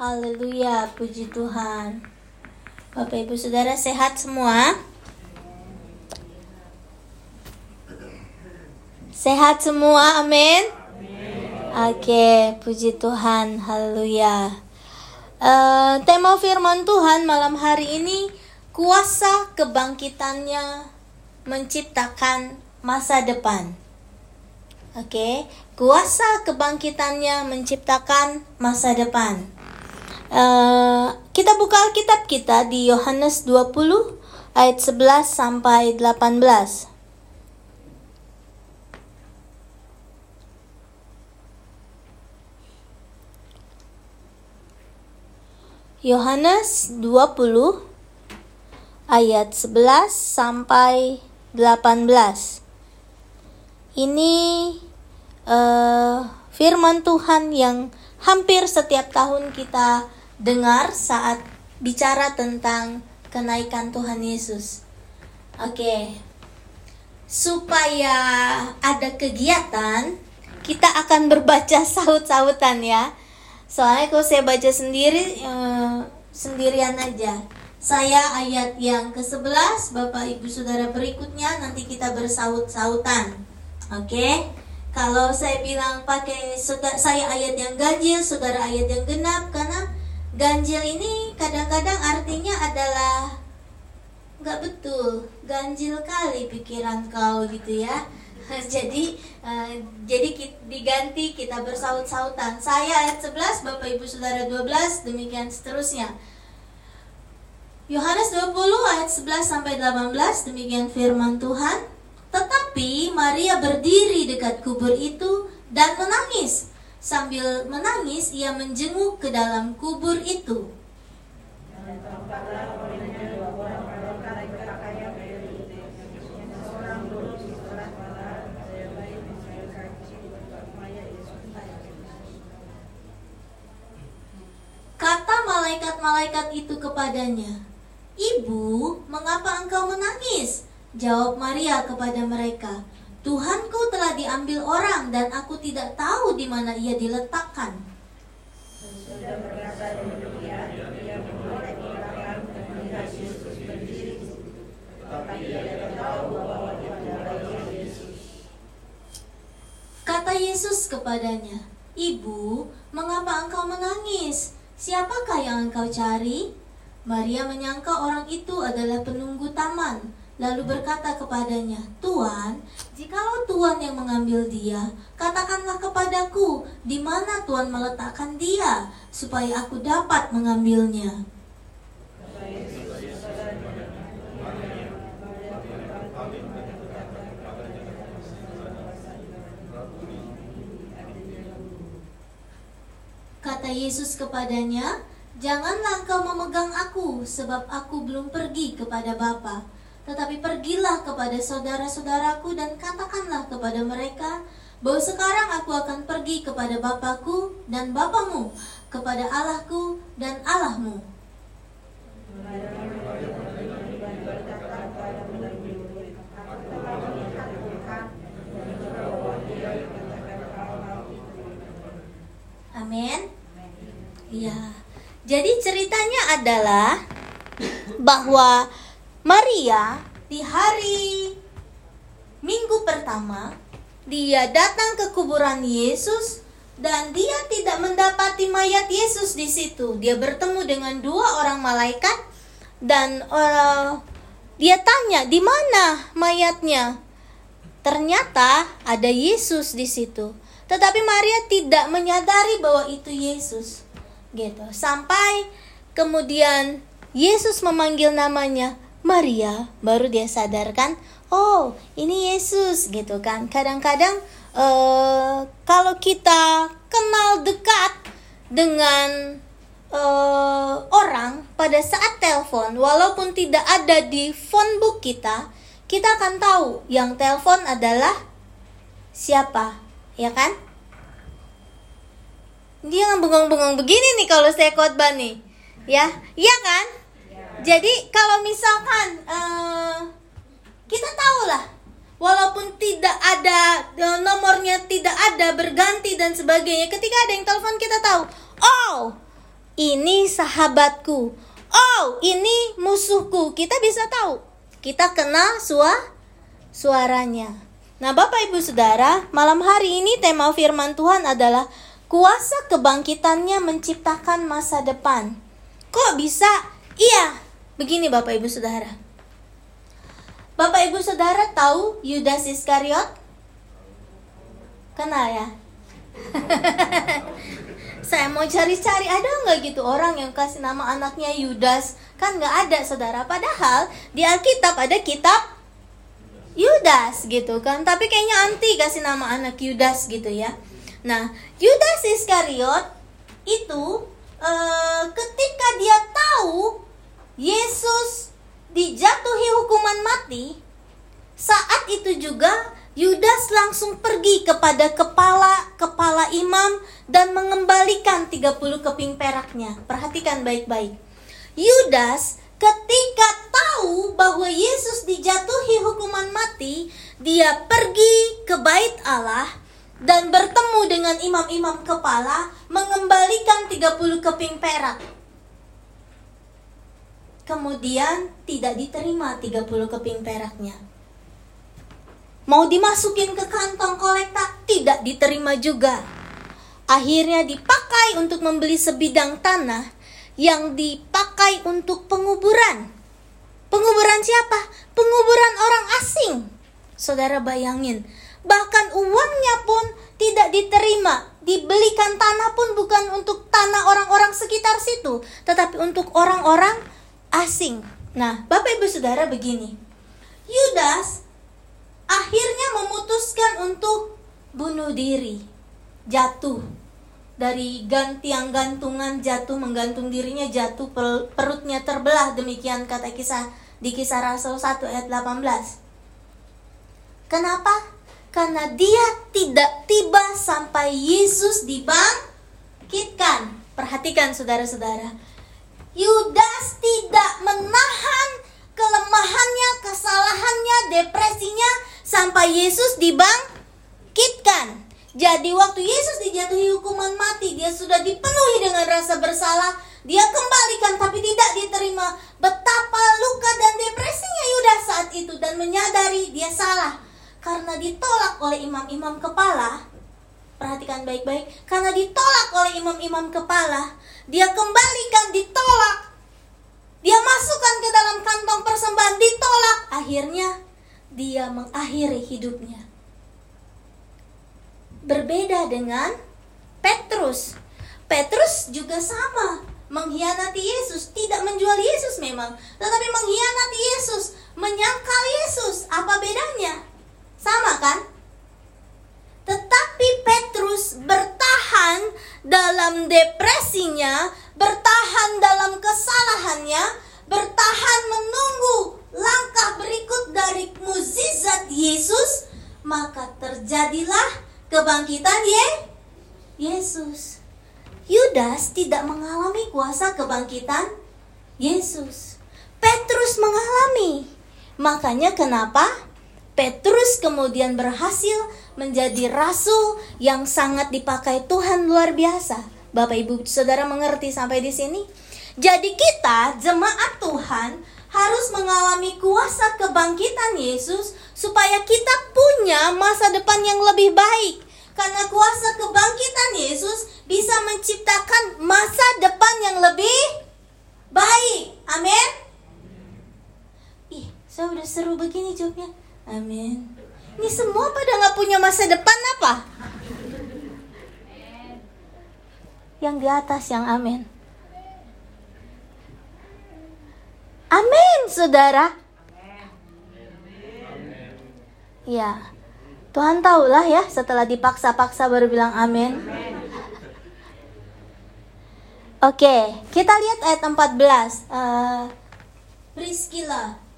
Haleluya, puji Tuhan. Bapak Ibu Saudara sehat semua? Sehat semua, amin. Oke, puji Tuhan, haleluya. Uh, tema firman Tuhan malam hari ini kuasa kebangkitannya menciptakan masa depan. Oke, kuasa kebangkitannya menciptakan masa depan. Uh, kita buka Alkitab kita di Yohanes 20 ayat 11 sampai 18. Yohanes 20 ayat 11 sampai 18. Ini uh, firman Tuhan yang hampir setiap tahun kita dengar saat bicara tentang kenaikan Tuhan Yesus. Oke. Okay. Supaya ada kegiatan, kita akan berbaca saut-sautan ya soalnya kalau saya baca sendiri uh, sendirian aja saya ayat yang ke-11 Bapak Ibu Saudara berikutnya nanti kita bersaut-sautan oke okay? kalau saya bilang pakai saya ayat yang ganjil saudara ayat yang genap karena ganjil ini kadang-kadang artinya adalah nggak betul ganjil kali pikiran kau gitu ya jadi uh, jadi diganti kita bersaut-sautan. Saya ayat 11, Bapak Ibu Saudara 12, demikian seterusnya. Yohanes 20 ayat 11 sampai 18 demikian firman Tuhan. Tetapi Maria berdiri dekat kubur itu dan menangis. Sambil menangis ia menjenguk ke dalam kubur itu. Kata malaikat-malaikat itu kepadanya, Ibu, mengapa engkau menangis? Jawab Maria kepada mereka, Tuhanku telah diambil orang dan aku tidak tahu di mana ia diletakkan. Kata Yesus kepadanya, Ibu, mengapa engkau menangis? Siapakah yang engkau cari? Maria menyangka orang itu adalah penunggu taman, lalu berkata kepadanya, Tuan, jikalau Tuan yang mengambil dia, katakanlah kepadaku, di mana Tuan meletakkan dia, supaya aku dapat mengambilnya. Kata Yesus kepadanya, Janganlah engkau memegang aku, sebab aku belum pergi kepada Bapa. Tetapi pergilah kepada saudara-saudaraku dan katakanlah kepada mereka bahwa sekarang aku akan pergi kepada Bapakku dan Bapamu, kepada Allahku dan Allahmu. Amin. Iya. Jadi ceritanya adalah bahwa Maria di hari Minggu pertama dia datang ke kuburan Yesus dan dia tidak mendapati mayat Yesus di situ. Dia bertemu dengan dua orang malaikat dan uh, dia tanya di mana mayatnya. Ternyata ada Yesus di situ. Tetapi Maria tidak menyadari bahwa itu Yesus. Gitu. Sampai kemudian Yesus memanggil namanya Maria, baru dia sadarkan, oh, ini Yesus gitu kan. Kadang-kadang uh, kalau kita kenal dekat dengan uh, orang pada saat telepon, walaupun tidak ada di phone book kita, kita akan tahu yang telepon adalah siapa ya kan? Dia bengong-bengong begini nih kalau saya khotbah nih, ya, iya kan? Jadi kalau misalkan uh, kita tahu lah, walaupun tidak ada uh, nomornya tidak ada berganti dan sebagainya, ketika ada yang telepon kita tahu, oh ini sahabatku. Oh, ini musuhku. Kita bisa tahu. Kita kenal suara suaranya. Nah, Bapak Ibu Saudara, malam hari ini tema firman Tuhan adalah kuasa kebangkitannya menciptakan masa depan. Kok bisa? Iya, begini Bapak Ibu Saudara. Bapak Ibu Saudara tahu Yudas Iskariot? Kenal ya? Saya mau cari-cari ada nggak gitu orang yang kasih nama anaknya Yudas? Kan nggak ada saudara. Padahal di Alkitab ada kitab Yudas gitu kan. Tapi kayaknya anti kasih nama anak Yudas gitu ya. Nah, Yudas Iskariot itu uh, ketika dia tahu Yesus dijatuhi hukuman mati, saat itu juga Yudas langsung pergi kepada kepala kepala imam dan mengembalikan 30 keping peraknya. Perhatikan baik-baik. Yudas ketika tahu bahwa Yesus dijatuhi hukuman mati, dia pergi ke bait Allah dan bertemu dengan imam-imam kepala mengembalikan 30 keping perak. Kemudian tidak diterima 30 keping peraknya Mau dimasukin ke kantong kolekta, tidak diterima juga. Akhirnya dipakai untuk membeli sebidang tanah yang dipakai untuk penguburan. Penguburan siapa? Penguburan orang asing. Saudara bayangin, bahkan uangnya pun tidak diterima. Dibelikan tanah pun bukan untuk tanah orang-orang sekitar situ, tetapi untuk orang-orang asing. Nah, Bapak Ibu Saudara begini. Yudas akhirnya memutuskan untuk bunuh diri, jatuh dari gantiang gantungan jatuh menggantung dirinya jatuh perutnya terbelah demikian kata kisah di kisah Rasul 1 ayat 18. Kenapa? Karena dia tidak tiba sampai Yesus dibangkitkan. Perhatikan saudara-saudara. Yudas tidak menahan kelemahannya, kesalahannya, depresinya sampai Yesus dibangkitkan. Jadi waktu Yesus dijatuhi hukuman mati, dia sudah dipenuhi dengan rasa bersalah. Dia kembalikan tapi tidak diterima. Betapa luka dan depresinya Yudas saat itu dan menyadari dia salah karena ditolak oleh imam-imam kepala. Perhatikan baik-baik, karena ditolak oleh imam-imam kepala, dia kembalikan ditolak. Dia masukkan ke dalam kantong persembahan ditolak. Akhirnya dia mengakhiri hidupnya. Berbeda dengan Petrus. Petrus juga sama, mengkhianati Yesus, tidak menjual Yesus memang, tetapi mengkhianati Yesus, menyangkal Yesus. Apa bedanya? Sama kan? Tetapi Petrus bertahan dalam depresinya, bertahan dalam kesalahannya, bertahan menunggu langkah berikut dari mukjizat Yesus, maka terjadilah kebangkitan Ye Yesus. Yudas tidak mengalami kuasa kebangkitan Yesus. Petrus mengalami. Makanya kenapa Petrus kemudian berhasil menjadi rasul yang sangat dipakai Tuhan luar biasa. Bapak Ibu Saudara mengerti sampai di sini? Jadi kita jemaat Tuhan harus mengalami kuasa kebangkitan Yesus supaya kita punya masa depan yang lebih baik. Karena kuasa kebangkitan Yesus bisa menciptakan masa depan yang lebih baik. Amin. Ih, saya udah seru begini jawabnya. Amin. Ini semua pada nggak punya masa depan apa? Yang di atas yang amin. Amin, saudara. Ya, Tuhan tahulah ya setelah dipaksa-paksa baru bilang amin. Oke, kita lihat ayat 14. Uh, Priscilla.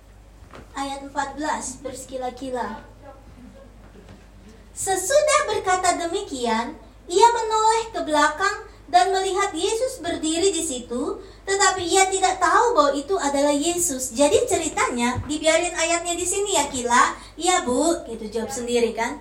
Ayat 14, berskila-kila. Sesudah berkata demikian, ia menoleh ke belakang dan melihat Yesus berdiri di situ, tetapi ia tidak tahu bahwa itu adalah Yesus. Jadi ceritanya dibiarin ayatnya di sini ya Kila. Iya Bu, gitu jawab sendiri kan.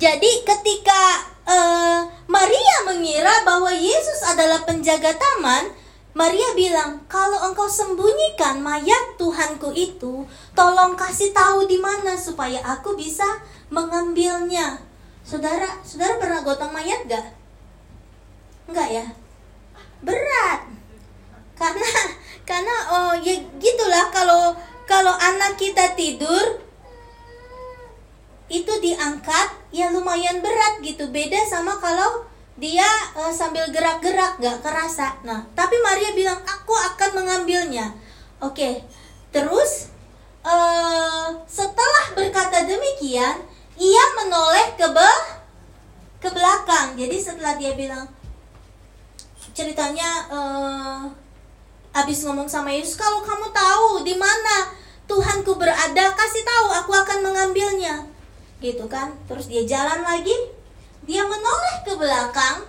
Jadi ketika uh, Maria mengira bahwa Yesus adalah penjaga taman, Maria bilang, "Kalau engkau sembunyikan mayat Tuhanku itu, tolong kasih tahu di mana supaya aku bisa mengambilnya." Saudara, saudara pernah gotong mayat gak? Enggak ya? Berat. Karena karena oh ya gitulah kalau kalau anak kita tidur itu diangkat ya lumayan berat gitu. Beda sama kalau dia uh, sambil gerak-gerak gak kerasa. Nah, tapi Maria bilang aku akan mengambilnya. Oke, okay. terus uh, setelah berkata demikian, ia menoleh ke be ke belakang. Jadi setelah dia bilang ceritanya uh, abis ngomong sama Yesus, kalau kamu tahu di mana Tuhanku berada, kasih tahu aku akan mengambilnya. Gitu kan? Terus dia jalan lagi, dia menoleh ke belakang,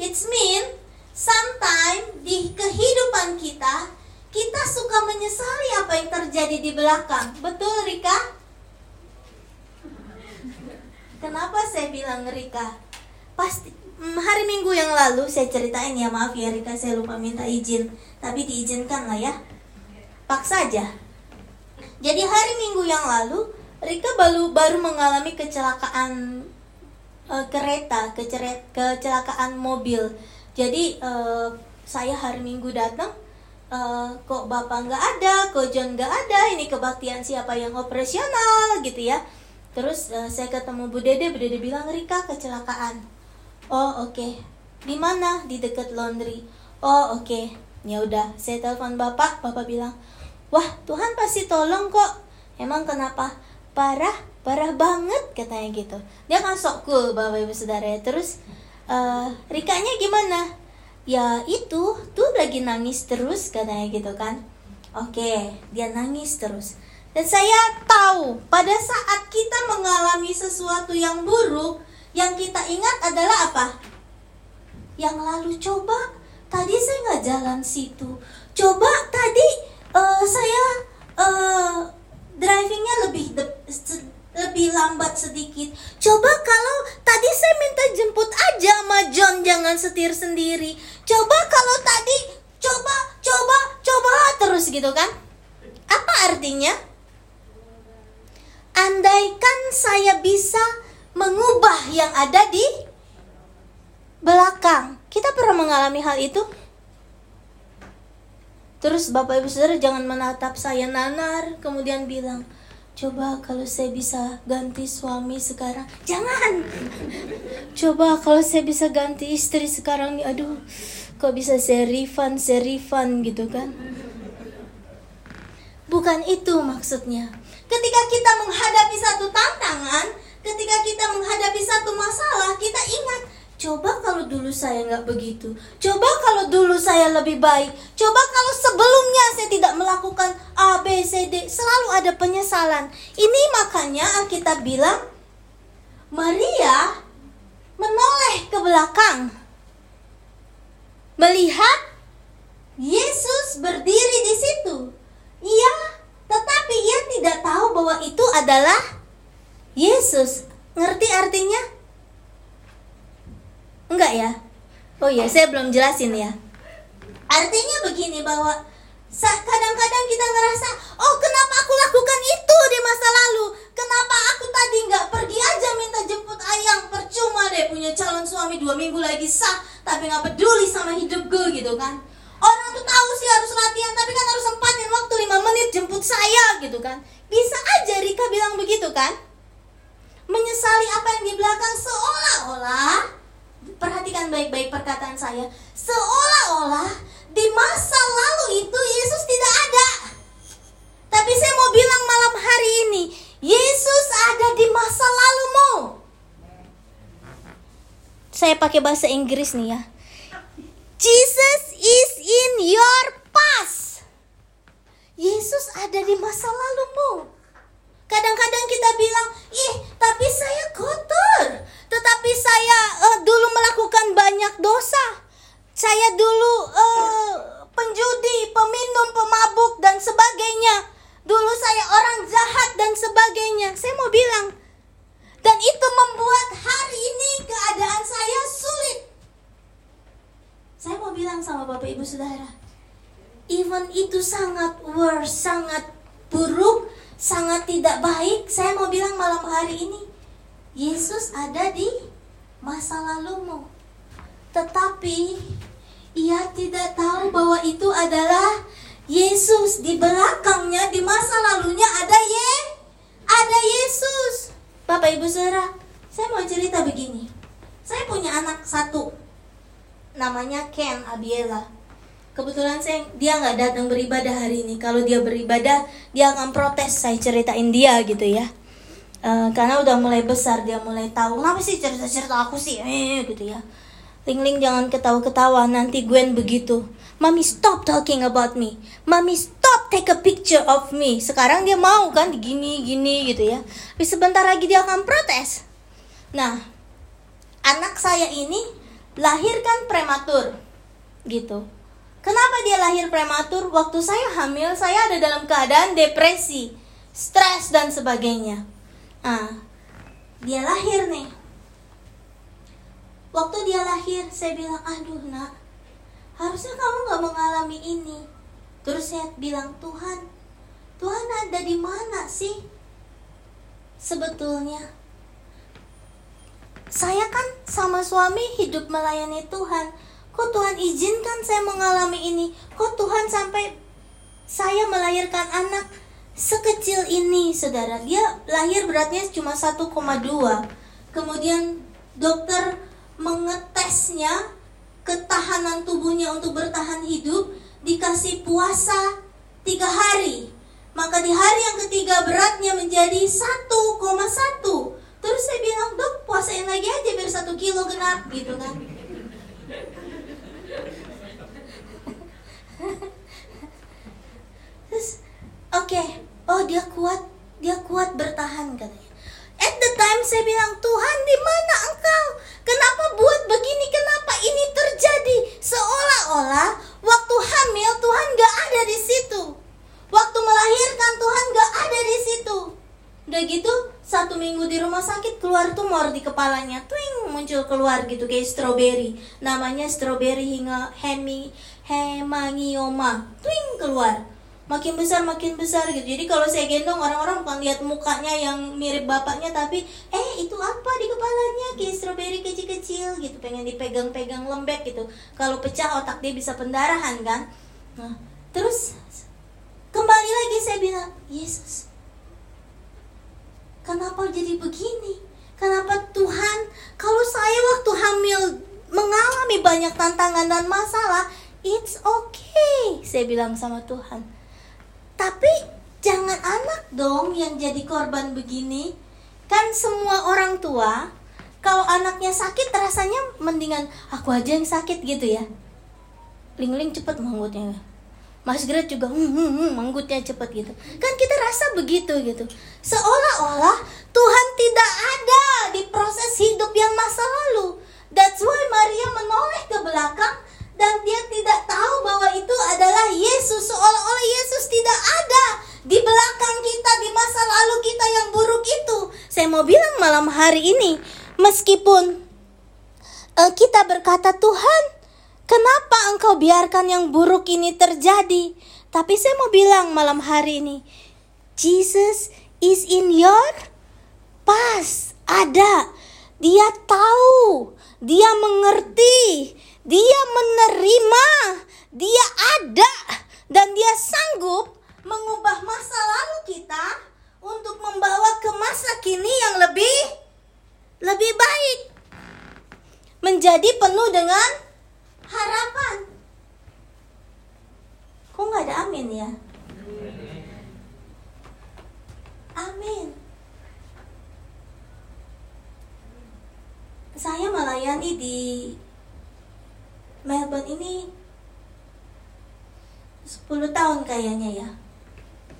it's mean sometimes di kehidupan kita kita suka menyesali apa yang terjadi di belakang. Betul Rika? Kenapa saya bilang Rika? Pasti mm, hari Minggu yang lalu saya ceritain ya maaf ya Rika saya lupa minta izin tapi diizinkan lah ya paksa aja jadi hari Minggu yang lalu Rika baru baru mengalami kecelakaan uh, kereta, keceret, kecelakaan mobil. Jadi uh, saya hari Minggu datang, uh, kok bapak nggak ada, kok John nggak ada, ini kebaktian siapa yang operasional gitu ya. Terus uh, saya ketemu Bu Dede, Bu Dede bilang Rika kecelakaan. Oh oke, okay. di mana? Di dekat laundry. Oh oke, okay. ya udah. Saya telepon bapak, bapak bilang, wah Tuhan pasti tolong kok. Emang kenapa? Parah? Parah banget katanya gitu. Dia kan sok cool bapak ibu saudara. Terus uh, Rikanya gimana? Ya itu tuh lagi nangis terus katanya gitu kan. Oke dia nangis terus. Dan saya tahu pada saat kita mengalami sesuatu yang buruk yang kita ingat adalah apa? Yang lalu. Coba tadi saya nggak jalan situ. Coba tadi uh, saya uh, drivingnya lebih lebih lambat sedikit. Coba kalau tadi saya minta jemput aja sama John, jangan setir sendiri. Coba kalau tadi coba, coba, coba terus gitu kan? Apa artinya? Andaikan saya bisa mengubah yang ada di belakang. Kita pernah mengalami hal itu? Terus Bapak Ibu Saudara jangan menatap saya nanar kemudian bilang, Coba kalau saya bisa ganti suami sekarang. Jangan. Coba kalau saya bisa ganti istri sekarang Aduh Kok bisa saya refund, saya refund gitu kan? Bukan itu maksudnya. Ketika kita menghadapi satu tantangan Ketika kita menghadapi satu masalah Kita ingat Coba kalau dulu saya nggak begitu. Coba kalau dulu saya lebih baik. Coba kalau sebelumnya saya tidak melakukan A, B, C, D. Selalu ada penyesalan. Ini makanya Alkitab bilang, Maria menoleh ke belakang. Melihat Yesus berdiri di situ. Iya, tetapi ia tidak tahu bahwa itu adalah Yesus. Ngerti artinya? Enggak ya? Oh iya, saya belum jelasin ya. Artinya begini bahwa kadang-kadang kita ngerasa, oh kenapa aku lakukan itu di masa lalu? Kenapa aku tadi nggak pergi aja minta jemput ayang? Percuma deh punya calon suami dua minggu lagi sah, tapi nggak peduli sama hidup gue gitu kan? Orang tuh tahu sih harus latihan, tapi kan harus sempatin waktu lima menit jemput saya gitu kan? Bisa aja Rika bilang begitu kan? Menyesali apa yang di belakang seolah-olah perhatikan baik-baik perkataan saya. Seolah-olah di masa lalu itu Yesus tidak ada. Tapi saya mau bilang malam hari ini, Yesus ada di masa lalumu. Saya pakai bahasa Inggris nih ya. Jesus is in your past. Yesus ada di masa lalumu. Kadang-kadang kita bilang, "Ih, tapi saya kotor." Tetapi saya uh, dulu melakukan banyak dosa. Saya dulu uh, penjudi, peminum, pemabuk dan sebagainya. Dulu saya orang jahat dan sebagainya. Saya mau bilang, Dan itu membuat hari ini keadaan saya sulit. Saya mau bilang sama Bapak Ibu Saudara, even itu sangat worse, sangat buruk, sangat tidak baik, saya mau bilang malam hari ini, Yesus ada di masa lalumu. Tetapi ia tidak tahu bahwa itu adalah Yesus. Di belakangnya di masa lalunya ada Ye ada Yesus. Bapak Ibu Saudara saya mau cerita begini. Saya punya anak satu namanya Ken Abiela kebetulan saya dia nggak datang beribadah hari ini kalau dia beribadah dia akan protes saya ceritain dia gitu ya uh, karena udah mulai besar dia mulai tahu kenapa sih cerita-cerita aku sih eh gitu ya Ling Ling jangan ketawa-ketawa nanti Gwen begitu Mami stop talking about me. Mami stop take a picture of me. Sekarang dia mau kan gini gini gitu ya. Tapi sebentar lagi dia akan protes. Nah, anak saya ini lahirkan prematur gitu. Kenapa dia lahir prematur? Waktu saya hamil, saya ada dalam keadaan depresi, stres dan sebagainya. Nah, dia lahir nih. Waktu dia lahir, saya bilang, aduh nak, harusnya kamu gak mengalami ini terus saya bilang Tuhan Tuhan ada di mana sih sebetulnya saya kan sama suami hidup melayani Tuhan kok Tuhan izinkan saya mengalami ini? Kok Tuhan sampai saya melahirkan anak sekecil ini saudara? Dia lahir beratnya cuma 1,2 kemudian dokter mengetesnya ketahanan tubuhnya untuk bertahan hidup dikasih puasa tiga hari. Maka di hari yang ketiga beratnya menjadi 1,1 terus saya bilang dok puasain lagi aja biar satu kilo genap gitu kan terus oke okay. oh dia kuat dia kuat bertahan katanya at the time saya bilang Tuhan di mana engkau kenapa buat begini kenapa ini terjadi seolah-olah waktu hamil Tuhan gak ada di situ waktu melahirkan Tuhan gak ada di situ udah gitu satu minggu di rumah sakit keluar tumor di kepalanya twing muncul keluar gitu kayak stroberi namanya stroberi hingga hemi hemangioma twing keluar. Makin besar makin besar gitu. Jadi kalau saya gendong orang-orang bukan lihat mukanya yang mirip bapaknya tapi eh itu apa di kepalanya? Kayak stroberi kecil-kecil gitu. Pengen dipegang-pegang lembek gitu. Kalau pecah otak dia bisa pendarahan kan? Nah terus kembali lagi saya bilang Yesus kenapa jadi begini kenapa Tuhan kalau saya waktu hamil mengalami banyak tantangan dan masalah it's okay saya bilang sama Tuhan tapi jangan anak dong yang jadi korban begini. Kan semua orang tua kalau anaknya sakit rasanya mendingan aku aja yang sakit gitu ya. Ling-ling cepet manggutnya. Mas Gret juga hmm, hmm, hmm, manggutnya cepet gitu. Kan kita rasa begitu gitu. Seolah-olah Tuhan tidak ada di proses hidup yang masa lalu. That's why Maria menoleh ke belakang dan dia tidak tahu bahwa itu adalah Yesus seolah-olah Yesus tidak ada di belakang kita di masa lalu kita yang buruk itu. Saya mau bilang malam hari ini meskipun uh, kita berkata Tuhan, kenapa Engkau biarkan yang buruk ini terjadi? Tapi saya mau bilang malam hari ini, Jesus is in your past. Ada. Dia tahu, dia mengerti, dia menerima, dia ada, dan dia sanggup mengubah masa lalu kita untuk membawa ke masa kini yang lebih lebih baik. Menjadi penuh dengan harapan. Kok nggak ada amin ya? Amin. Saya melayani di Melbourne ini 10 tahun kayaknya ya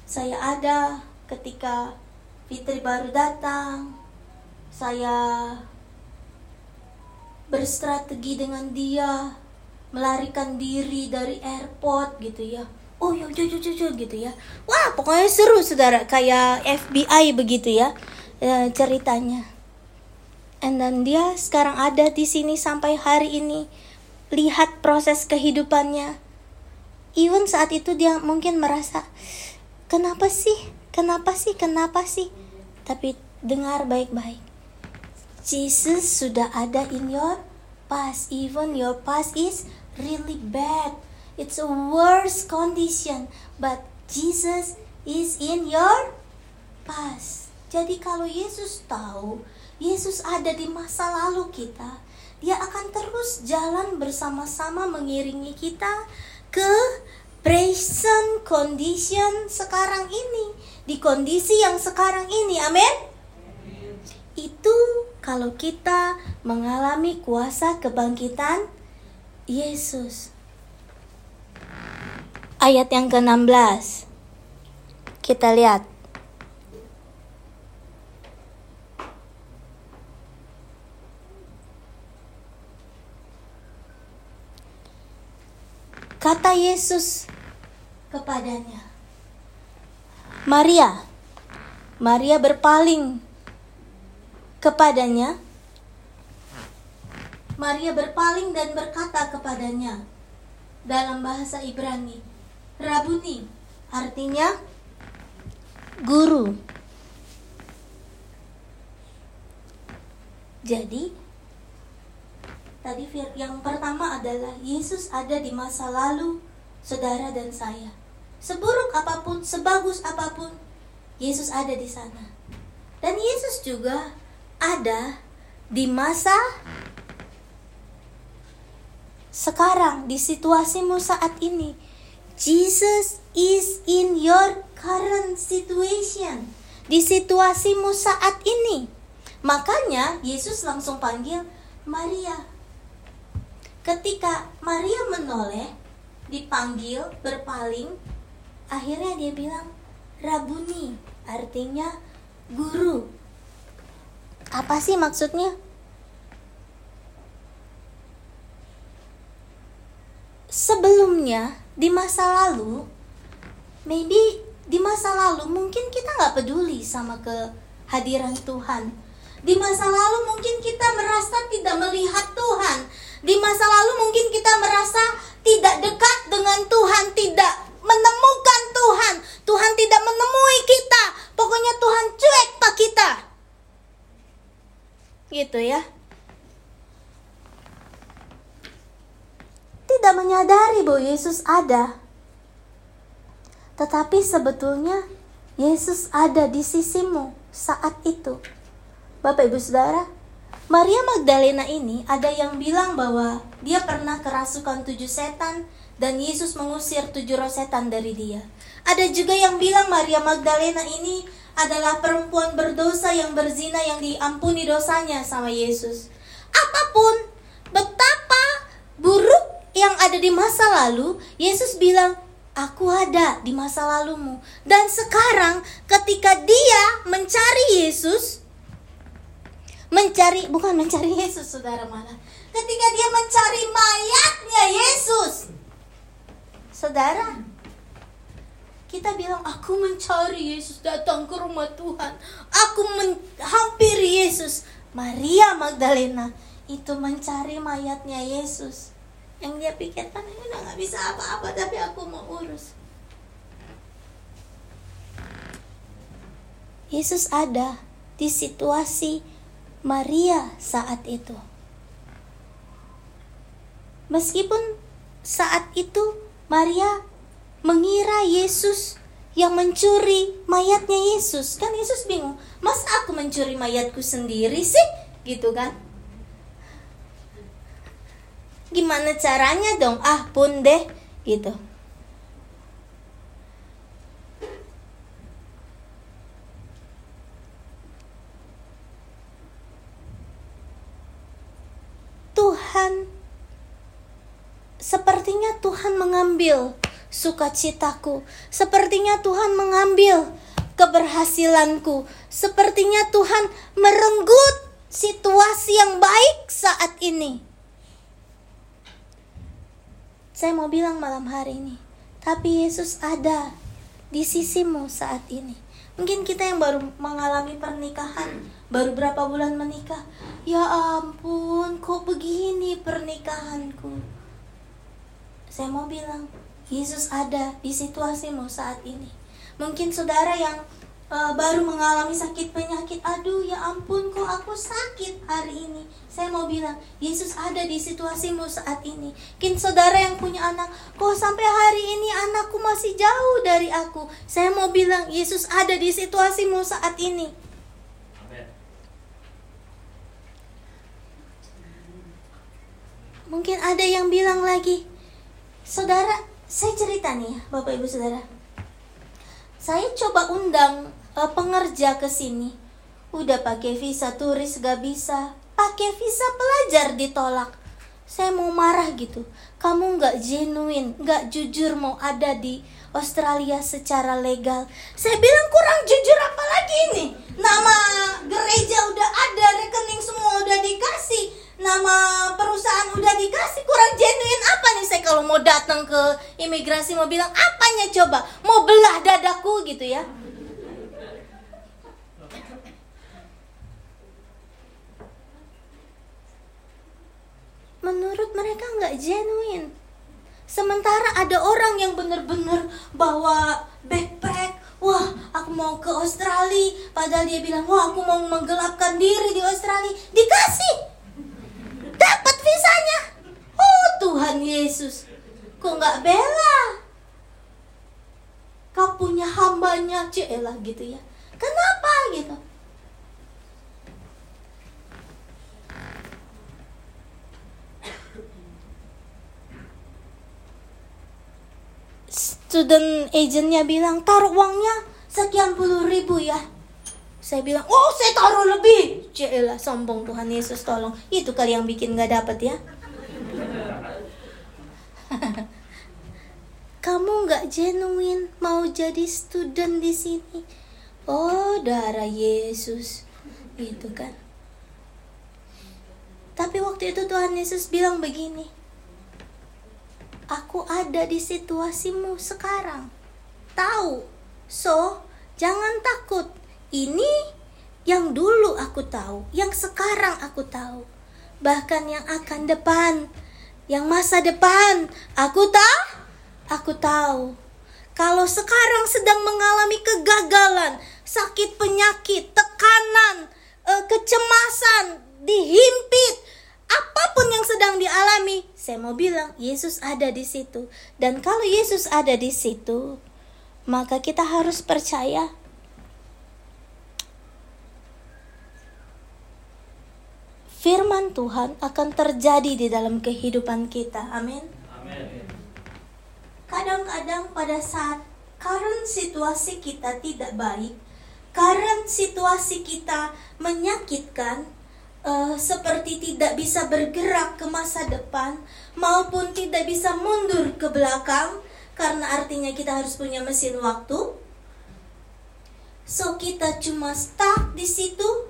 Saya ada ketika Fitri baru datang Saya berstrategi dengan dia Melarikan diri dari airport gitu ya Oh ya jujur jujur gitu ya Wah pokoknya seru saudara Kayak FBI begitu ya ceritanya And then dia sekarang ada di sini sampai hari ini. Lihat proses kehidupannya. Even saat itu dia mungkin merasa, kenapa sih? Kenapa sih? Kenapa sih? Tapi dengar baik-baik. Jesus sudah ada in your past. Even your past is really bad. It's a worse condition. But Jesus is in your past. Jadi kalau Yesus tahu, Yesus ada di masa lalu kita, dia akan terus jalan bersama-sama mengiringi kita ke present condition sekarang ini, di kondisi yang sekarang ini. Amin. Itu kalau kita mengalami kuasa kebangkitan Yesus. Ayat yang ke-16. Kita lihat. Kata Yesus kepadanya, Maria. Maria berpaling kepadanya. Maria berpaling dan berkata kepadanya dalam bahasa Ibrani, Rabuni, artinya guru. Jadi, tadi yang pertama adalah Yesus ada di masa lalu saudara dan saya. Seburuk apa pun, sebagus apa pun, Yesus ada di sana. Dan Yesus juga ada di masa sekarang, di situasimu saat ini. Jesus is in your current situation. Di situasimu saat ini. Makanya Yesus langsung panggil Maria. Ketika Maria menoleh, dipanggil, berpaling, akhirnya dia bilang, Rabuni, artinya guru. Apa sih maksudnya? Sebelumnya di masa lalu, maybe di masa lalu mungkin kita nggak peduli sama kehadiran Tuhan. Di masa lalu mungkin kita merasa tidak melihat Tuhan. Di masa lalu mungkin kita merasa tidak dekat dengan Tuhan, tidak menemukan Tuhan. Tuhan tidak menemui kita. Pokoknya Tuhan cuek pak kita gitu ya. Tidak menyadari bahwa Yesus ada. Tetapi sebetulnya Yesus ada di sisimu saat itu. Bapak Ibu Saudara Maria Magdalena ini ada yang bilang bahwa dia pernah kerasukan tujuh setan dan Yesus mengusir tujuh roh setan dari dia. Ada juga yang bilang Maria Magdalena ini adalah perempuan berdosa yang berzina yang diampuni dosanya sama Yesus. Apa pun betapa buruk yang ada di masa lalu, Yesus bilang, "Aku ada di masa lalumu." Dan sekarang ketika dia mencari Yesus, mencari bukan mencari Yesus Saudara malah. Ketika dia mencari mayatnya Yesus. Saudara, kita bilang aku mencari Yesus datang ke rumah Tuhan. Aku menghampiri Yesus. Maria Magdalena itu mencari mayatnya Yesus. Yang dia pikirkan ini udah gak bisa apa-apa tapi aku mau urus. Yesus ada di situasi Maria saat itu. Meskipun saat itu Maria mengira Yesus yang mencuri mayatnya Yesus. Kan Yesus bingung, "Mas aku mencuri mayatku sendiri sih?" gitu kan? Gimana caranya dong? Ah, pun deh gitu. Tuhan sepertinya Tuhan mengambil sukacitaku. Sepertinya Tuhan mengambil keberhasilanku. Sepertinya Tuhan merenggut situasi yang baik saat ini. Saya mau bilang malam hari ini, tapi Yesus ada di sisimu saat ini. Mungkin kita yang baru mengalami pernikahan, baru berapa bulan menikah. Ya ampun, kok begini pernikahanku? Saya mau bilang, Yesus ada di situasimu saat ini. Mungkin saudara yang uh, baru mengalami sakit penyakit, aduh ya ampun kok aku sakit hari ini. Saya mau bilang, Yesus ada di situasimu saat ini. Mungkin saudara yang punya anak, kok sampai hari ini anakku masih jauh dari aku. Saya mau bilang, Yesus ada di situasimu saat ini. Mungkin ada yang bilang lagi, saudara, saya cerita nih Bapak Ibu Saudara. Saya coba undang uh, pengerja ke sini. Udah pakai visa turis gak bisa, pakai visa pelajar ditolak. Saya mau marah gitu. Kamu gak genuine, gak jujur mau ada di Australia secara legal. Saya bilang kurang jujur apa lagi ini? Nama gereja udah ada, rekening semua udah dikasih, nama perusahaan udah dikasih, kurang genuine apa nih saya kalau mau datang ke imigrasi mau bilang apanya coba? Mau belah dadaku gitu ya? menurut mereka nggak genuine. Sementara ada orang yang benar-benar bawa backpack, wah aku mau ke Australia, padahal dia bilang wah aku mau menggelapkan diri di Australia, dikasih, dapat visanya. Oh Tuhan Yesus, kok nggak bela? Kau punya hambanya, celah gitu ya. Kenapa gitu? student agentnya bilang taruh uangnya sekian puluh ribu ya saya bilang oh saya taruh lebih Cielah sombong Tuhan Yesus tolong itu kali yang bikin gak dapet ya kamu gak genuine mau jadi student di sini oh darah Yesus itu kan tapi waktu itu Tuhan Yesus bilang begini aku ada di situasimu sekarang. Tahu? So, jangan takut. Ini yang dulu aku tahu, yang sekarang aku tahu. Bahkan yang akan depan, yang masa depan, aku tahu. Aku tahu. Kalau sekarang sedang mengalami kegagalan, sakit penyakit, tekanan, eh, kecemasan, dihimpit, apa pun yang sedang dialami, saya mau bilang Yesus ada di situ. Dan kalau Yesus ada di situ, maka kita harus percaya firman Tuhan akan terjadi di dalam kehidupan kita. Amin. Kadang-kadang pada saat current situasi kita tidak baik, current situasi kita menyakitkan, uh, seperti tidak bisa bergerak ke masa depan maupun tidak bisa mundur ke belakang karena artinya kita harus punya mesin waktu. So kita cuma stuck di situ.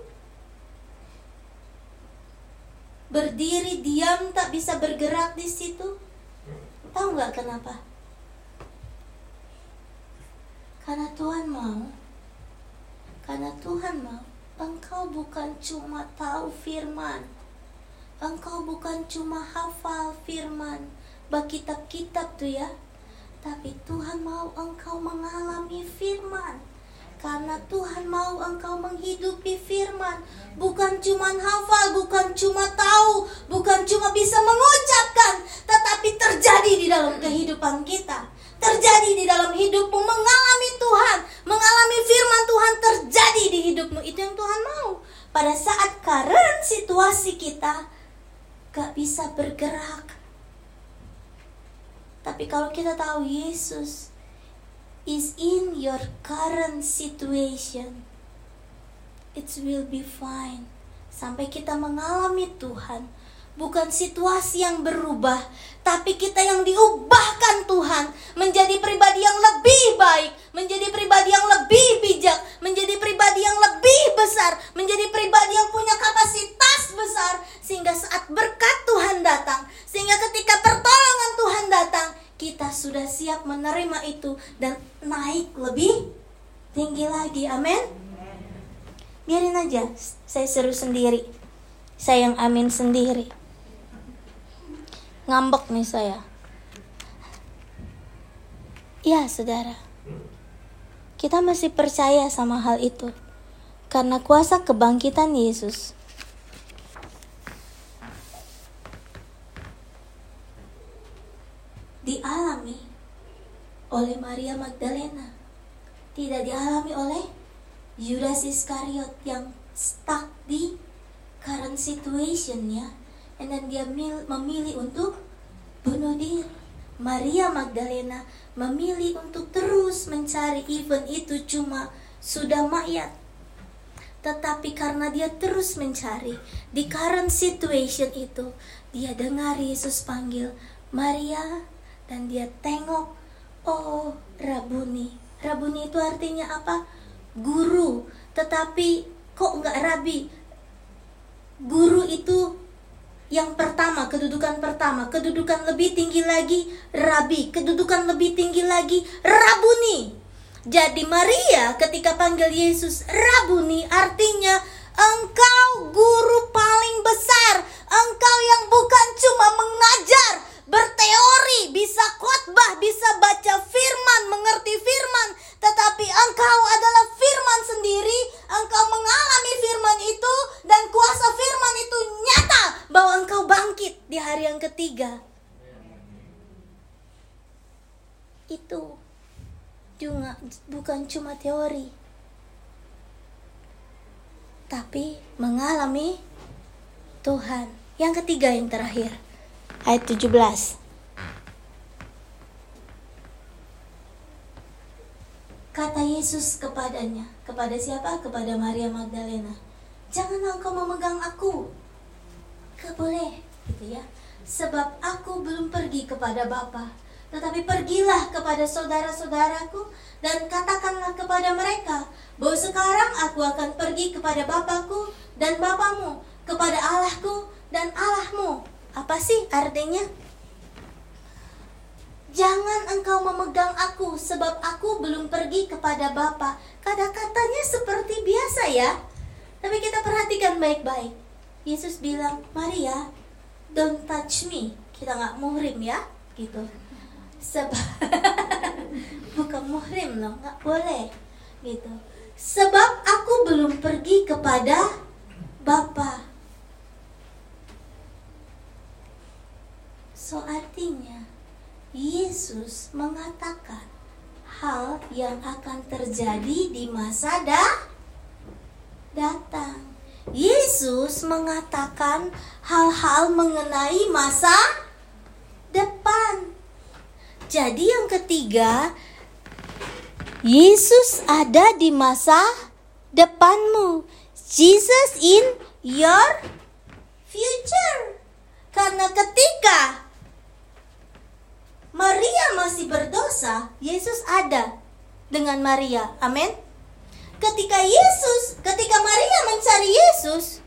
Berdiri diam tak bisa bergerak di situ. Tahu nggak kenapa? Karena Tuhan mau. Karena Tuhan mau Engkau bukan cuma tahu firman. Engkau bukan cuma hafal firman. Bak kitab-kitab tuh ya. Tapi Tuhan mau engkau mengalami firman. Karena Tuhan mau engkau menghidupi firman. Bukan cuma hafal, bukan cuma tahu, bukan cuma bisa mengucapkan. Tetapi terjadi di dalam kehidupan kita terjadi di dalam hidupmu, mengalami Tuhan, mengalami firman Tuhan terjadi di hidupmu. Itu yang Tuhan mau. Pada saat current situasi kita gak bisa bergerak. Tapi kalau kita tahu Yesus is in your current situation, it will be fine. Sampai kita mengalami Tuhan, bukan situasi yang berubah, tapi kita yang diubahkan Tuhan menjadi pribadi yang lebih baik, menjadi pribadi yang lebih bijak, menjadi pribadi yang lebih besar, menjadi pribadi yang punya kapasitas besar sehingga saat berkat Tuhan datang, sehingga ketika pertolongan Tuhan datang, kita sudah siap menerima itu dan naik lebih tinggi lagi. Amin. Biarin aja, saya seru sendiri. Saya yang amin sendiri. Ngambek nih saya. Ya, saudara. Kita masih percaya sama hal itu. Karena kuasa kebangkitan Yesus. Dialami oleh Maria Magdalena. Tidak dialami oleh Yudas Iskariot yang stuck di current situation ya. And dia memilih untuk bunuh diri. Maria Magdalena memilih untuk terus mencari even itu cuma sudah mayat. Tetapi karena dia terus mencari di current situation itu, dia dengar Yesus panggil Maria dan dia tengok, oh Rabuni. Rabuni itu artinya apa? Guru. Tetapi kok nggak rabi? Guru itu yang pertama, kedudukan pertama, kedudukan lebih tinggi lagi rabi, kedudukan lebih tinggi lagi rabuni. Jadi Maria ketika panggil Yesus rabuni artinya engkau guru paling besar, engkau yang bukan cuma mengajar, berteori, bisa khotbah, bisa baca firman, mengerti firman, tetapi engkau adalah firman sendiri, engkau mengalami firman itu dan kuasa firman itu nyata bahwa engkau bangkit di hari yang ketiga. Itu juga bukan cuma teori, tapi mengalami Tuhan. Yang ketiga yang terakhir ayat 17. Kata Yesus kepadanya, kepada siapa? Kepada Maria Magdalena. Jangan engkau memegang aku. Gak boleh, gitu ya. Sebab aku belum pergi kepada Bapa, tetapi pergilah kepada saudara-saudaraku dan katakanlah kepada mereka bahwa sekarang aku akan pergi kepada Bapakku dan Bapamu, kepada Allahku dan Allahmu apa sih artinya? Jangan engkau memegang aku sebab aku belum pergi kepada Bapa. Kata-katanya seperti biasa ya. Tapi kita perhatikan baik-baik. Yesus bilang, Maria, don't touch me. Kita nggak muhrim ya, gitu. Sebab bukan muhrim loh, nggak boleh, gitu. Sebab aku belum pergi kepada Bapa. So artinya Yesus mengatakan hal yang akan terjadi di masa dah datang. Yesus mengatakan hal-hal mengenai masa depan. Jadi yang ketiga, Yesus ada di masa depanmu. Jesus in your future. Karena ketika Maria masih berdosa, Yesus ada dengan Maria. Amin. Ketika Yesus, ketika Maria mencari Yesus,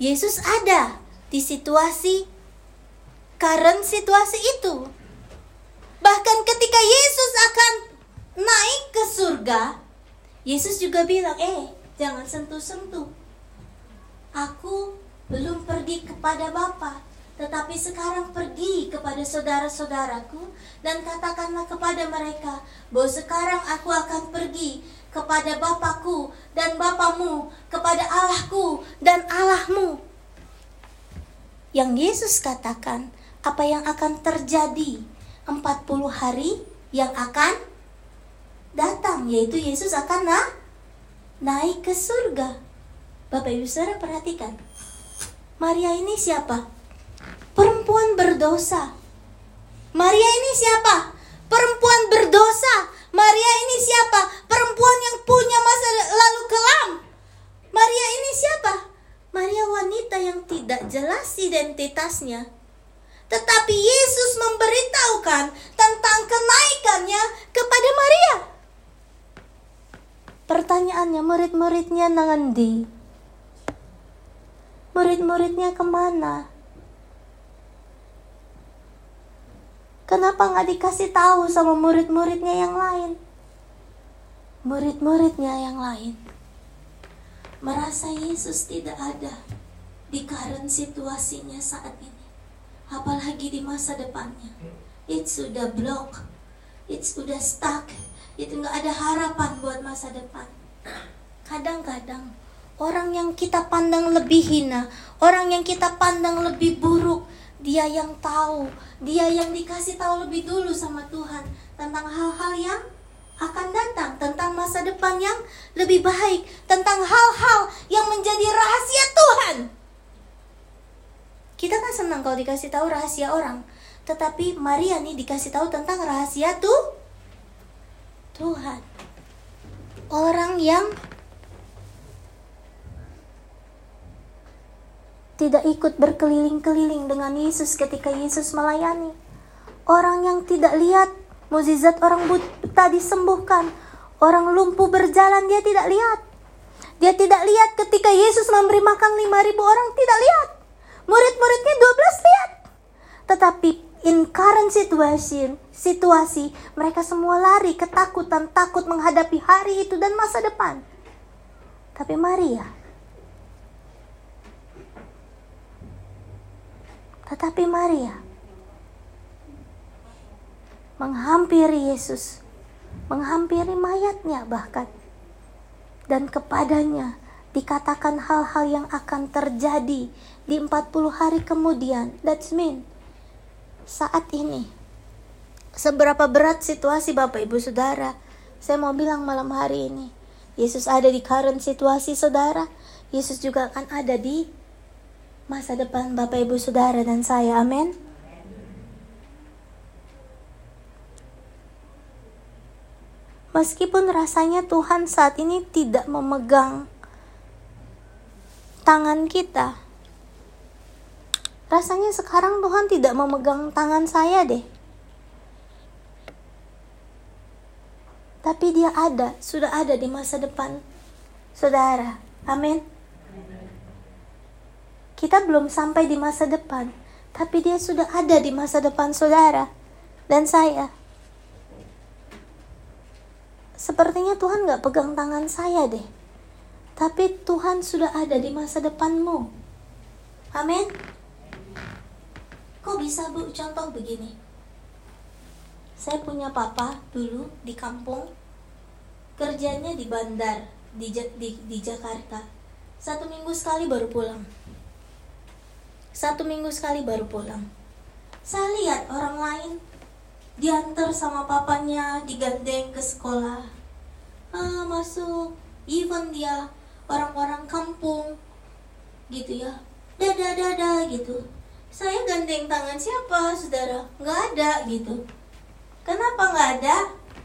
Yesus ada di situasi current situasi itu. Bahkan ketika Yesus akan naik ke surga, Yesus juga bilang, "Eh, jangan sentuh-sentuh. Aku belum pergi kepada Bapa tetapi sekarang pergi kepada saudara-saudaraku dan katakanlah kepada mereka bahwa sekarang aku akan pergi kepada Bapakku dan Bapamu, kepada Allahku dan Allahmu. Yang Yesus katakan apa yang akan terjadi 40 hari yang akan datang yaitu Yesus akan na naik ke surga. Bapak Ibu Saudara perhatikan. Maria ini siapa? perempuan berdosa. Maria ini siapa? Perempuan berdosa. Maria ini siapa? Perempuan yang punya masa lalu kelam. Maria ini siapa? Maria wanita yang tidak jelas identitasnya. Tetapi Yesus memberitahukan tentang kenaikannya kepada Maria. Pertanyaannya, murid-muridnya nangendi? Murid-muridnya ke mana? Kenapa nggak dikasih tahu sama murid-muridnya yang lain? murid-muridnya yang lain merasa Yesus tidak ada di current situasinya saat ini apalagi di masa depannya. It sudah block. It sudah stuck. Itu nggak ada harapan buat masa depan. Kadang-kadang orang yang kita pandang lebih hina orang yang kita pandang lebih buruk dia yang tahu. Dia yang dikasih tahu lebih dulu sama Tuhan tentang hal-hal yang akan datang tentang masa depan yang lebih baik, tentang hal-hal yang menjadi rahasia Tuhan. Kita kalau dikasih tahu rahasia orang, tetapi Maria nih dikasih tahu tentang rahasia tuh Tuhan. Orang yang tidak ikut berkeliling-keliling dengan Yesus ketika Yesus melayani. Orang yang tidak lihat Mukjizat orang buta disembuhkan. Orang lumpuh berjalan dia tidak lihat. Dia tidak lihat ketika Yesus memberi makan 5000 orang tidak lihat. Murid-muridnya 12 lihat. Tetapi in current situation, situasi mereka semua lari ketakutan, takut menghadapi hari itu dan masa depan. Tapi Maria Tetapi Maria menghampiri Yesus, menghampiri mayatnya bahkan. Dan kepadanya dikatakan hal-hal yang akan terjadi di 40 hari kemudian. That's mean saat ini. Seberapa berat situasi Bapak Ibu Saudara? Saya mau bilang malam hari ini. Yesus ada di current situasi saudara. Yesus juga akan ada di masa depan Bapak Ibu Saudara dan saya. Amin. Meskipun rasanya Tuhan saat ini tidak memegang tangan kita. Rasanya sekarang Tuhan tidak memegang tangan saya deh. Tapi dia ada, sudah ada di masa depan saudara. Amin. Kita belum sampai di masa depan, tapi dia sudah ada di masa depan saudara dan saya. Sepertinya Tuhan gak pegang tangan saya deh. Tapi Tuhan sudah ada di masa depanmu. Amin. Kok bisa bu? Contoh begini. Saya punya papa dulu di kampung. Kerjanya di bandar di, di, di Jakarta. Satu minggu sekali baru pulang. Satu minggu sekali baru pulang. Saya lihat orang lain diantar sama papanya digandeng ke sekolah ah, masuk even dia orang-orang kampung gitu ya dada dada gitu saya gandeng tangan siapa saudara? Nggak ada gitu. Kenapa nggak ada?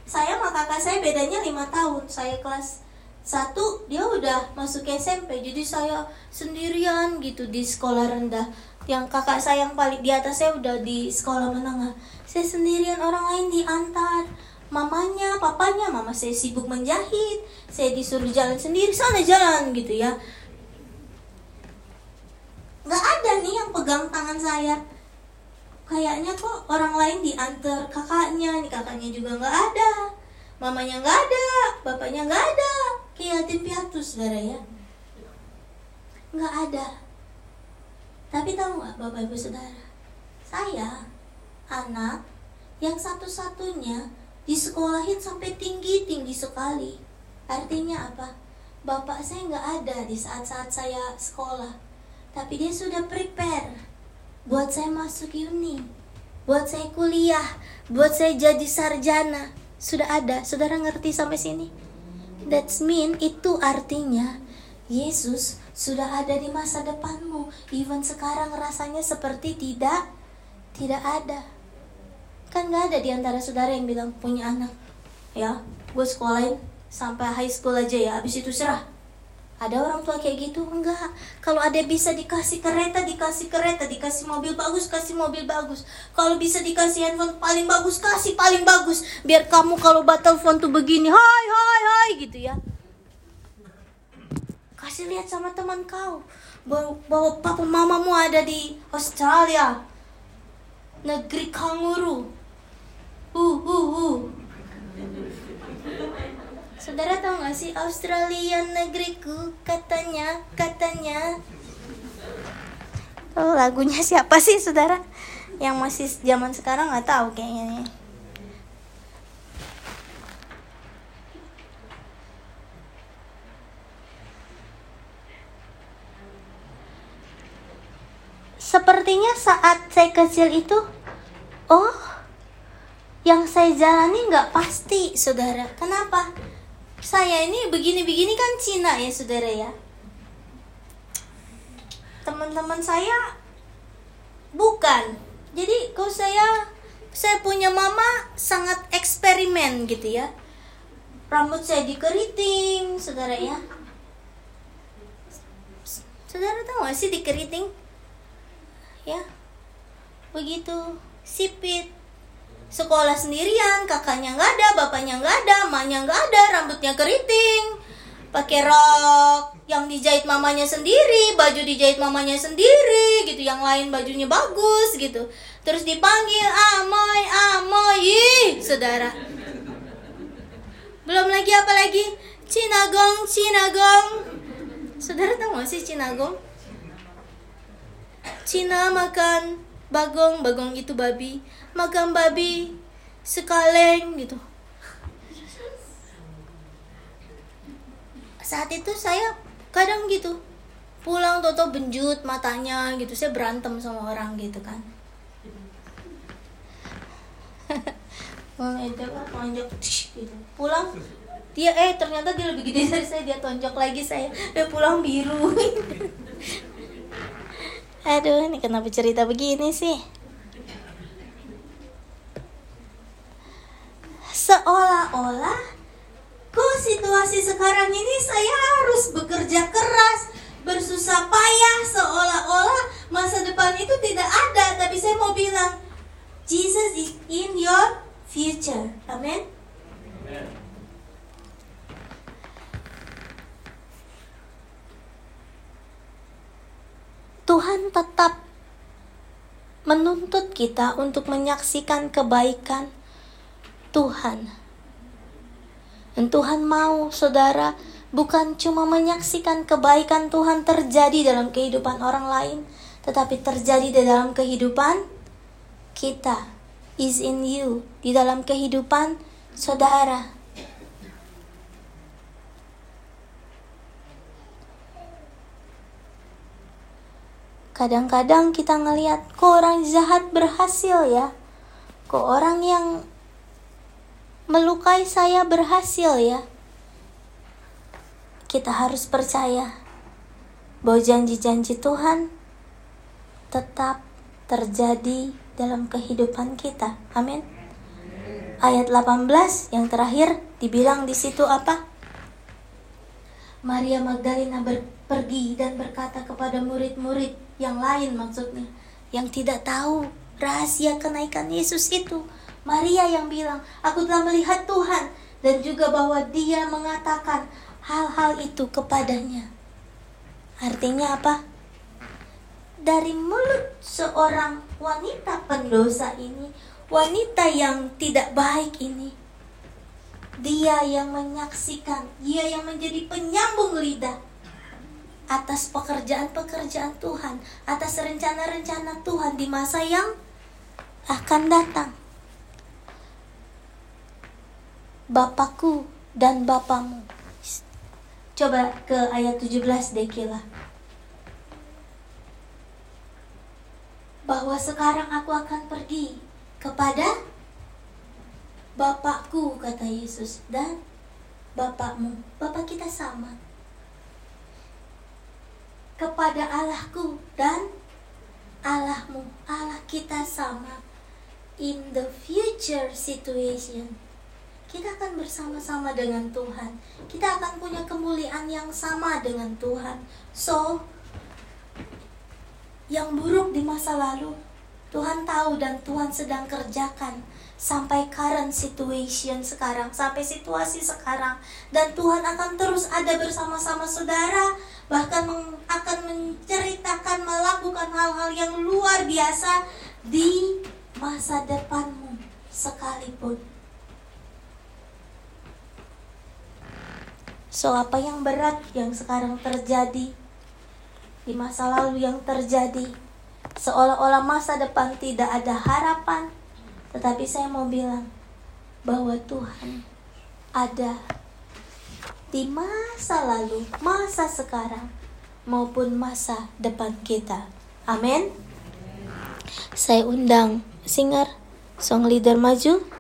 Saya sama kakak saya bedanya lima tahun. Saya kelas satu dia udah masuk SMP jadi saya sendirian gitu di sekolah rendah. Yang kakak saya yang paling di atas saya udah di sekolah menengah. Saya sendirian orang lain diantar. Mamanya papanya mama saya sibuk menjahit. Saya disuruh jalan sendiri sana jalan gitu ya nggak ada nih yang pegang tangan saya kayaknya kok orang lain diantar kakaknya nih kakaknya juga nggak ada mamanya nggak ada bapaknya nggak ada kayak yatim piatu saudara ya nggak ada tapi tahu nggak bapak ibu saudara saya anak yang satu-satunya disekolahin sampai tinggi-tinggi sekali. Artinya apa? Bapak saya nggak ada di saat-saat saya sekolah. Tapi dia sudah prepare. Buat saya masuk uni, buat saya kuliah, buat saya jadi sarjana. Sudah ada, saudara ngerti sampai sini? That's mean itu artinya Yesus sudah ada di masa depanmu. Even sekarang rasanya seperti tidak tidak ada. Kan nggak ada di antara saudara yang bilang punya anak. Ya gue sekolahin sampai high school aja ya. Abis itu serah ada orang tua kayak gitu? Enggak. Kalau ada bisa dikasih kereta dikasih kereta dikasih mobil bagus kasih mobil bagus. Kalau bisa dikasih handphone paling bagus kasih paling bagus. Biar kamu kalau batal phone tuh begini hai hai hai gitu ya. Kasih lihat sama teman kau. Bahwa, papa mamamu ada di Australia. Negeri kanguru uh uh uh saudara gak sih Australia negeriku? Katanya katanya. Oh, lagunya siapa sih saudara? Yang masih zaman sekarang nggak tahu kayaknya nih. Sepertinya saat saya kecil itu oh yang saya jalani nggak pasti saudara. Kenapa saya ini begini-begini kan Cina ya saudara ya. Teman-teman saya bukan. Jadi kalau saya saya punya mama sangat eksperimen gitu ya. Rambut saya dikeriting saudara ya. Saudara tahu gak sih dikeriting? Ya. Begitu sipit sekolah sendirian kakaknya nggak ada bapaknya nggak ada emaknya nggak ada rambutnya keriting pakai rok yang dijahit mamanya sendiri baju dijahit mamanya sendiri gitu yang lain bajunya bagus gitu. Terus dipanggil amoy amoy ih saudara. Belum lagi apa lagi? Cinagong cinagong. Saudara tahu gak sih cinagong? Cina makan bagong, bagong itu babi, makan babi sekaleng gitu. Saat itu saya kadang gitu pulang toto benjut matanya gitu. Saya berantem sama orang gitu kan. Gitu. Pulang dia eh ternyata dia lebih gede dari saya. Dia tonjok lagi saya. Dia pulang biru. Aduh, ini kenapa cerita begini sih? Seolah-olah kok situasi sekarang ini saya harus bekerja keras, bersusah payah seolah-olah masa depan itu tidak ada, tapi saya mau bilang Jesus is in your future. Amin. Tuhan tetap menuntut kita untuk menyaksikan kebaikan Tuhan. Dan Tuhan mau saudara bukan cuma menyaksikan kebaikan Tuhan terjadi dalam kehidupan orang lain, tetapi terjadi di dalam kehidupan kita. Is in you, di dalam kehidupan saudara. Kadang-kadang kita ngelihat kok orang jahat berhasil ya. Kok orang yang melukai saya berhasil ya. Kita harus percaya bahwa janji-janji Tuhan tetap terjadi dalam kehidupan kita. Amin. Ayat 18 yang terakhir dibilang di situ apa? Maria Magdalena pergi dan berkata kepada murid-murid yang lain maksudnya yang tidak tahu rahasia kenaikan Yesus itu. Maria yang bilang, "Aku telah melihat Tuhan," dan juga bahwa Dia mengatakan hal-hal itu kepadanya. Artinya apa? Dari mulut seorang wanita pendosa ini, wanita yang tidak baik ini, dia yang menyaksikan, dia yang menjadi penyambung lidah atas pekerjaan-pekerjaan Tuhan, atas rencana-rencana Tuhan di masa yang akan datang. Bapakku dan Bapamu. Coba ke ayat 17 Dekila. Bahwa sekarang aku akan pergi kepada Bapakku kata Yesus dan Bapakmu. Bapak kita sama kepada Allahku dan Allahmu. Allah kita sama in the future situation. Kita akan bersama-sama dengan Tuhan. Kita akan punya kemuliaan yang sama dengan Tuhan. So, yang buruk di masa lalu, Tuhan tahu dan Tuhan sedang kerjakan sampai current situation sekarang, sampai situasi sekarang. Dan Tuhan akan terus ada bersama-sama saudara, bahkan akan menceritakan, melakukan hal-hal yang luar biasa di masa depanmu sekalipun. So apa yang berat yang sekarang terjadi di masa lalu yang terjadi seolah-olah masa depan tidak ada harapan. Tetapi saya mau bilang bahwa Tuhan ada di masa lalu, masa sekarang maupun masa depan kita. Amin. Saya undang singer, song leader maju.